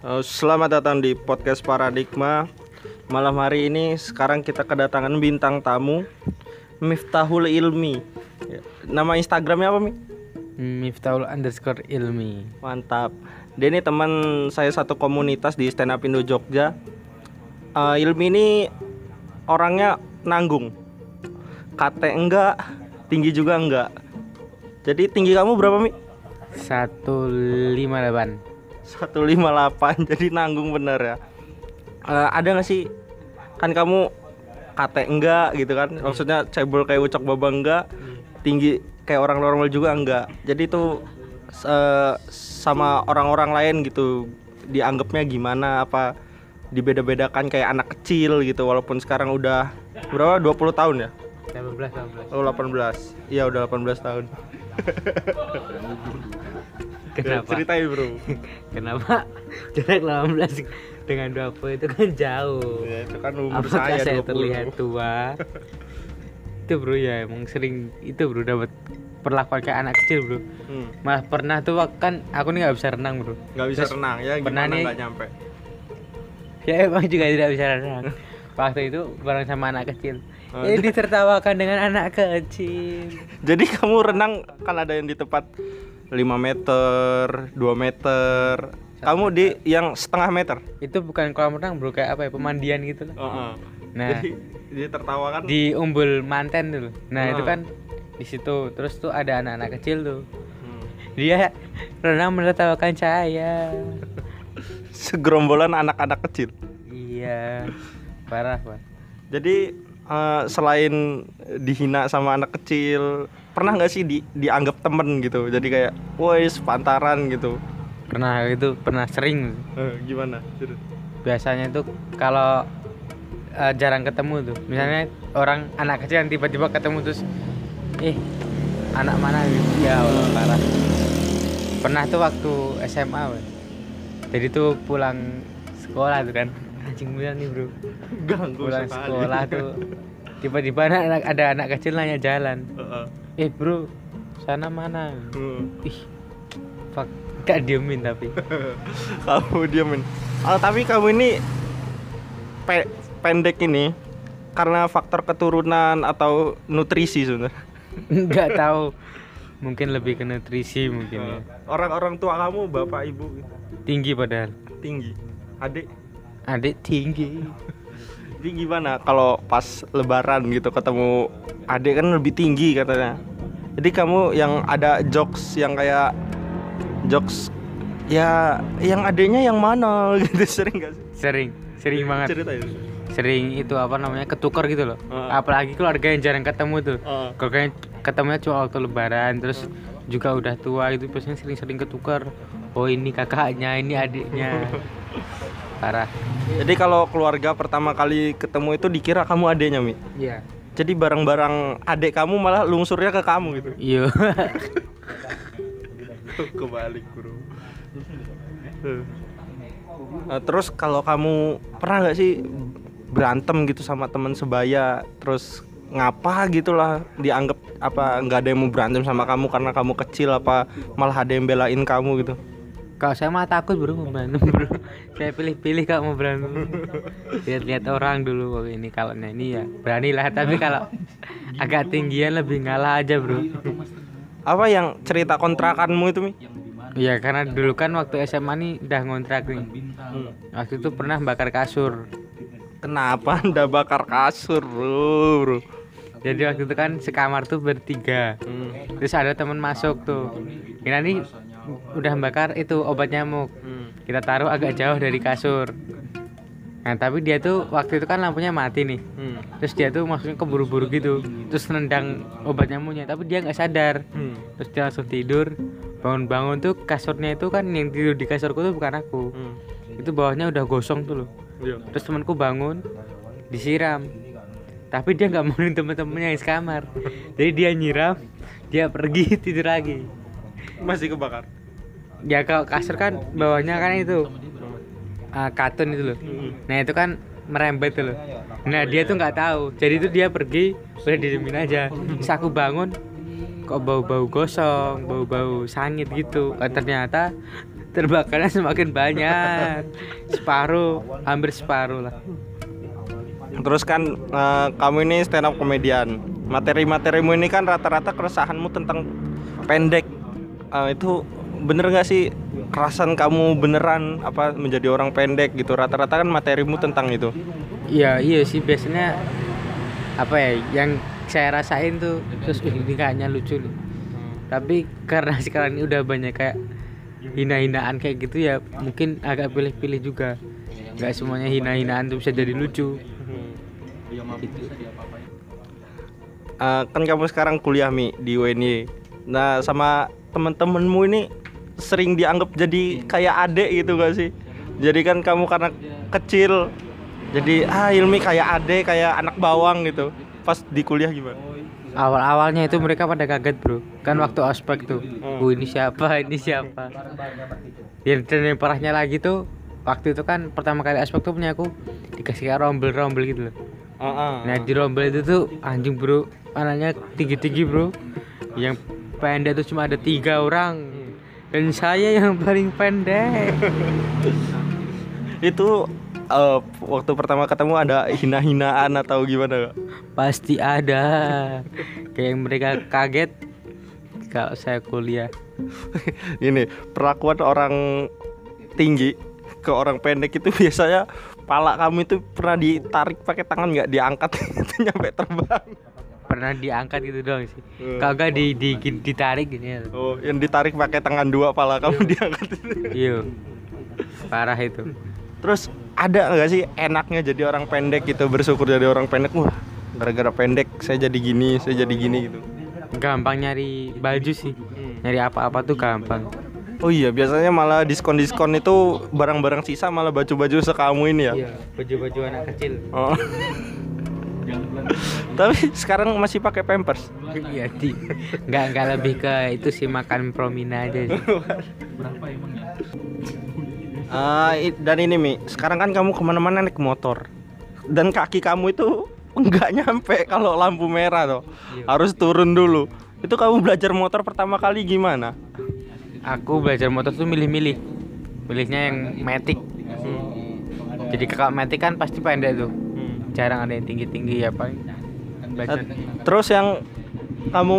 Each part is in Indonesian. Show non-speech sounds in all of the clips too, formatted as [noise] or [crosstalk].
Eh, Selamat datang di podcast Paradigma. Malam hari ini sekarang kita kedatangan bintang tamu Miftahul Ilmi. Ya, Nama Instagramnya apa Mi? Miftahul underscore ilmi Mantap. Dia ini teman saya satu komunitas di Stand Up Indo Jogja. Eh, Ilmi ini orangnya nanggung. Kate enggak, tinggi juga enggak. Jadi tinggi kamu berapa Mi? 158 158 jadi nanggung bener ya. Eh, ada nggak sih? Kan kamu kate enggak gitu kan? Maksudnya cebol kayak ucok baba enggak tinggi kayak orang normal juga enggak. Jadi itu eh, sama orang-orang lain gitu dianggapnya gimana apa dibeda-bedakan kayak anak kecil gitu walaupun sekarang udah berapa? 20 tahun ya? 18 18 oh 18 iya udah 18 tahun [laughs] Kenapa? ceritain bro. [laughs] Kenapa? Jarak 18 dengan 20 itu kan jauh. Ya, itu kan umur Apakah saya, saya 20. terlihat tua? [laughs] itu bro ya. Emang sering itu bro dapat perlakuan kayak anak kecil bro. Hmm. Malah pernah tuh kan aku nih nggak bisa renang bro. Nggak bisa Terus renang. Ya pernah gimana nih- nggak nyampe? Ya emang juga tidak bisa renang. [laughs] Waktu itu bareng sama anak kecil. Oh, Ini ditertawakan dengan anak kecil. Jadi kamu renang kan ada yang di tempat 5 meter 2 meter. Kamu di yang setengah meter? Itu bukan kolam renang bro kayak apa ya pemandian gitu loh. Nah jadi dia tertawa kan? di umbul manten dulu. Nah itu Ah. kan di situ. Terus tuh ada anak-anak kecil tuh. Hmm. dia renang menertawakan saya segerombolan anak-anak kecil. Iya. Parah pak. Jadi eh, selain dihina sama anak kecil pernah nggak sih di, dianggap temen gitu? Jadi kayak woi pantaran gitu. Pernah itu pernah sering. Eh, gimana? Biasanya tuh kalau eh, jarang ketemu tuh. Misalnya orang anak kecil yang tiba-tiba ketemu terus eh anak mana gitu? Ya Allah, parah. Pernah tuh waktu SMA weh. jadi tuh pulang sekolah tuh kan. Anjing bilang nih bro. Ganggu pulang sekolah tuh. [laughs] Tiba-tiba anak, ada anak kecil nanya jalan. Heeh. Eh bro sana mana? Hmm. ih fuck gak diemin tapi. [laughs] Kamu diamin Ah, tapi kamu ini pe- pendek ini karena faktor keturunan atau nutrisi sebenarnya. [laughs] Nggak tahu. Mungkin lebih ke nutrisi mungkin ya. Orang-orang tua kamu bapak ibu gitu, tinggi padahal. Tinggi. Adik? Adik tinggi. [laughs] Jadi gimana kalau pas lebaran gitu ketemu adik kan lebih tinggi katanya jadi kamu yang ada jokes yang kayak jokes ya yang adiknya yang mana? [laughs] Gitu sering gak sih? Sering sering banget. Ceritain sering itu apa namanya ketukar gitu loh. Heeh. apalagi keluarga yang jarang ketemu tuh. Heeh. kalau kayak ketemunya cuma waktu lebaran terus juga udah tua itu biasanya sering-sering ketukar. Oh ini kakaknya ini adiknya. [laughs] Parah. Jadi kalau keluarga pertama kali ketemu itu dikira kamu adeknya Mi. iya Jadi barang-barang adek kamu malah lungsurnya ke kamu gitu. iya [laughs] Kebalik bro. Nah, terus kalau kamu pernah nggak sih berantem gitu sama teman sebaya, terus ngapa gitulah dianggap apa nggak ada yang mau berantem sama kamu karena kamu kecil apa malah ada yang belain kamu gitu. Kalau saya mah takut bro mau berantem [laughs] bro saya pilih-pilih kalau mau berantem lihat-lihat orang dulu oh, ini kalau ini ya beranilah tapi kalau agak tinggian lebih ngalah aja bro Apa yang cerita kontrakanmu itu Mi? Iya karena dulu kan waktu SMA nih udah ngontrak nih Hmm. waktu itu pernah bakar kasur Kenapa anda bakar kasur bro? bro? jadi waktu itu kan sekamar tuh bertiga Hmm. terus ada teman masuk tuh kira nih udah bakar itu obat nyamuk Hmm. kita taruh agak jauh dari kasur nah tapi dia tuh waktu itu kan lampunya mati nih Hmm. terus dia tuh maksudnya keburu-buru gitu terus nendang obat nyamuknya tapi dia nggak sadar Hmm. terus dia langsung tidur bangun-bangun tuh kasurnya itu kan yang tidur di kasurku tuh bukan aku Hmm. itu bawahnya udah gosong tuh loh Iya. terus temanku bangun disiram tapi dia nggak mauin temen-temennya yang sekamar jadi dia nyiram dia pergi [laughs] tidur lagi Masih kebakar. Ya kalau kasur kan bawahnya kan itu. Ah, katun itu loh. Nah itu kan merembet tuh loh. Nah dia tuh nggak tahu. Jadi itu dia pergi udah didiemin aja. Terus aku bangun kok bau-bau gosong bau-bau sangit gitu. Eh, ternyata terbakarnya [laughs] semakin banyak. Separuh hampir separuh lah. Terus kan eh, kamu ini stand up komedian. Materi-materimu ini kan rata-rata keresahanmu tentang pendek. Eh, itu bener nggak sih kerasan kamu beneran apa menjadi orang pendek gitu? Rata-rata kan materimu tentang itu. iya iya sih biasanya apa ya yang saya rasain tuh terus "Ih, ini kayaknya lucu nih tapi karena [laughs] sekarang ini udah banyak kayak hina-hinaan kayak gitu ya mungkin agak pilih-pilih juga nggak semuanya hina-hinaan tuh bisa jadi lucu gitu. Eh, kan kamu sekarang kuliah mi di UNY. Nah sama temen-temenmu ini sering dianggap jadi kayak adek gitu gak sih? Jadi kan kamu karena kecil, jadi ah Ilmi kayak adek kayak anak bawang gitu. Pas di kuliah gimana? awal-awalnya itu mereka pada kaget bro. Kan waktu ospek tuh "Uh, ini siapa? [laughs] Ini siapa? Dan, dan yang parahnya lagi tuh waktu itu kan pertama kali ospek tuh punya aku dikasih kayak rombel-rombel gitu loh. Nah di rombel itu tuh anjing bro. Anaknya tinggi-tinggi bro. Yang pendek tuh cuma ada tiga orang Dan saya yang paling pendek [laughs] itu eh, waktu pertama ketemu ada hina-hinaan atau gimana? Pasti ada Kayak mereka kaget Kalau saya kuliah [laughs] Ini perlakuan orang tinggi ke orang pendek itu biasanya pala kamu itu pernah ditarik pakai tangan nggak diangkat [laughs] itu nyampe terbang. Pernah diangkat gitu doang sih. Eh. Kalau nggak di, di, ditarik gini ya. Oh, yang ditarik pakai tangan dua pala kamu diangkat itu. Iya. Parah itu. Terus ada nggak sih enaknya jadi orang pendek gitu bersyukur jadi orang pendek? Wah gara-gara pendek saya jadi gini saya jadi gini gitu. Gampang nyari baju sih. Nyari apa-apa tuh gampang. Oh iya biasanya malah diskon-diskon itu barang-barang sisa malah baju-baju sekamu ini ya. Iya Baju-baju anak kecil. Oh. Tapi [laughs] sekarang masih pakai pampers. Iya di nggak nggak lebih ke itu sih makan promina aja sih. Ah, i- dan ini mi, sekarang kan kamu ke mana-mana naik motor, dan kaki kamu itu [laughs] nggak nyampe kalau lampu merah tuh, Iya. harus turun dulu. Itu kamu belajar motor pertama kali gimana? Aku belajar motor tuh milih-milih. Milihnya yang matic. Jadi kalau matic kan pasti pendek tuh. Jarang ada yang tinggi-tinggi ya paling Terus yang kamu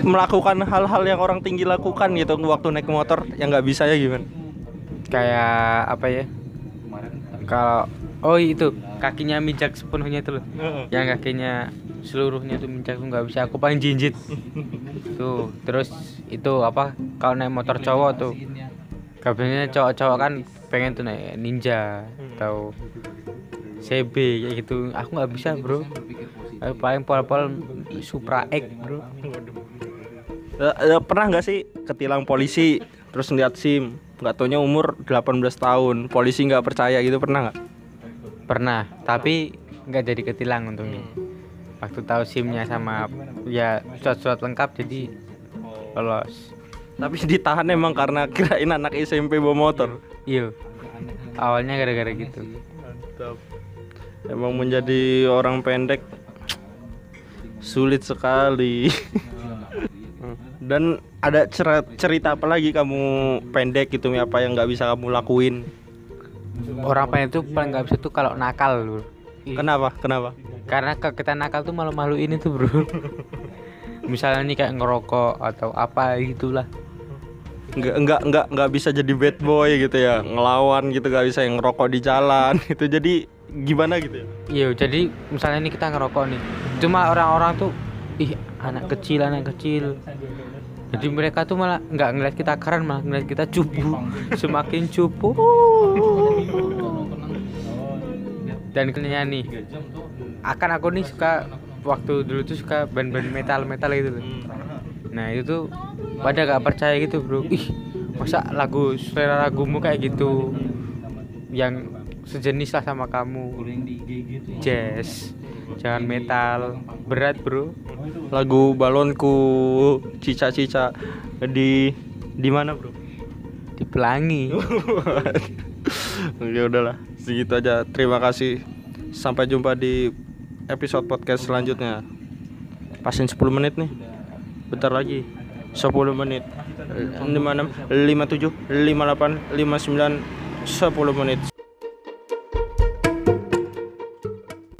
melakukan hal-hal yang orang tinggi lakukan gitu waktu naik motor yang nggak bisa ya gimana? Kayak apa ya? Kalau oh itu kakinya mijak sepenuhnya itu loh. Yang kakinya seluruhnya tuh mijak tuh nggak bisa. Aku paling jinjit. [laughs] tuh terus itu apa? Kalau naik motor cowok tuh Kabelnya cowok-cowok kan pengen tuh naik ninja atau CB kayak gitu. Aku nggak bisa bro. Aku paling pol-pol Supra X bro. Eh, eh, pernah nggak sih ketilang polisi terus ngeliat SIM nggak taunya umur 18 tahun polisi nggak percaya gitu pernah nggak? Pernah, tapi nggak jadi ketilang untungnya. Waktu tahu SIM-nya sama ya surat-surat lengkap jadi lolos. Tapi ditahan emang karena kirain anak SMP bawa motor. Iya. Awalnya gara-gara gitu. Emang menjadi orang pendek sulit sekali. Dan ada cer- cerita apa lagi kamu pendek gitu Mi? apa yang nggak bisa kamu lakuin? Orang pengen itu paling nggak bisa tuh kalau nakal bro. Kenapa? Kenapa? Karena kalau kita nakal tuh malu-maluin itu bro. Misalnya nih kayak ngerokok atau apa gitulah. Nggak nggak nggak nggak bisa jadi bad boy gitu ya ngelawan gitu nggak bisa yang ngerokok di jalan [laughs] itu jadi gimana gitu ya? Iya, jadi misalnya nih kita ngerokok nih. Cuma orang-orang tuh ih anak kecil, anak kecil. Jadi mereka tuh malah nggak ngeliat kita keren, malah ngeliat kita cupu. Semakin cupu. Dan kenanya nih, akan aku nih suka waktu dulu tuh suka band-band metal-metal gitu loh. Nah itu tuh pada gak percaya gitu bro. Ih masa lagu selera lagumu kayak gitu yang sejenis lah sama kamu. Jazz. Jangan metal. Berat bro. Lagu balonku cica-cica di di mana bro? di pelangi. [laughs] Ya udahlah segitu aja. Terima kasih. Sampai jumpa di episode podcast selanjutnya. Pasin 10 menit nih. Bentar lagi. 10 menit. 56 57 58 59 10 menit